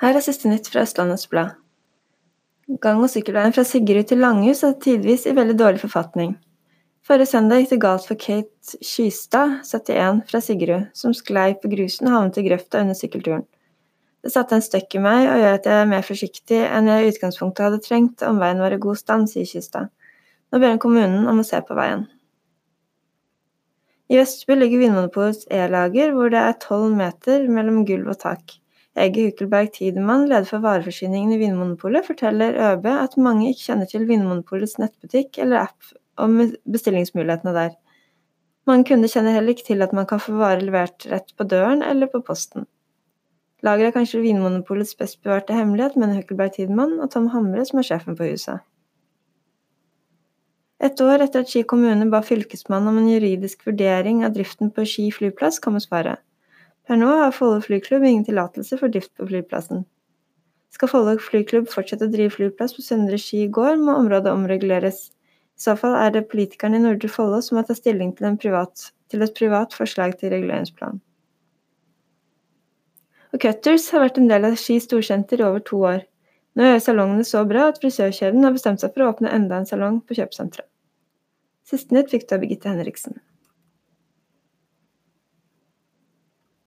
Her er siste nytt fra Østlandets Blad. Gang- og sykkelveien fra Sigrud til Langhus er tidvis i veldig dårlig forfatning. Forrige søndag gikk det galt for Kate Skystad, 71, fra Sigrud, som sklei på grusen og havnet i grøfta under sykkelturen. Det satte en støkk i meg og gjør at jeg er mer forsiktig enn jeg i utgangspunktet hadde trengt om veien var i god stand, sier Kystad. Nå ber hun kommunen om å se på veien. I Vestby ligger Vinmonopolets e-lager, hvor det er tolv meter mellom gulv og tak. Egge Hukelberg Tidemann, leder for vareforsyningen i Vinmonopolet, forteller ØB at mange ikke kjenner til Vinmonopolets nettbutikk eller app om bestillingsmulighetene der. Mange kunder kjenner heller ikke til at man kan få varer levert rett på døren eller på posten. Lageret er kanskje Vinmonopolets best bevarte hemmelighet, mener Hukkelberg Tidemann og Tom Hamre, som er sjefen på huset. Et år etter at Ski kommune ba Fylkesmannen om en juridisk vurdering av driften på Ski flyplass, kommer svaret. Per nå har Follo flyklubb ingen tillatelse for drift på flyplassen. Skal Follo flyklubb fortsette å drive flyplass på Søndre Ski gård, må området omreguleres. I så fall er det politikerne i Nordre Follo som må ta stilling til, privat, til et privat forslag til reguleringsplan. Og Cutters har vært en del av Ski storsenter i over to år. Nå gjør salongene så bra at frisørkjeden har bestemt seg for å åpne enda en salong på kjøpesenteret. Siste nytt fikk du av Birgitte Henriksen.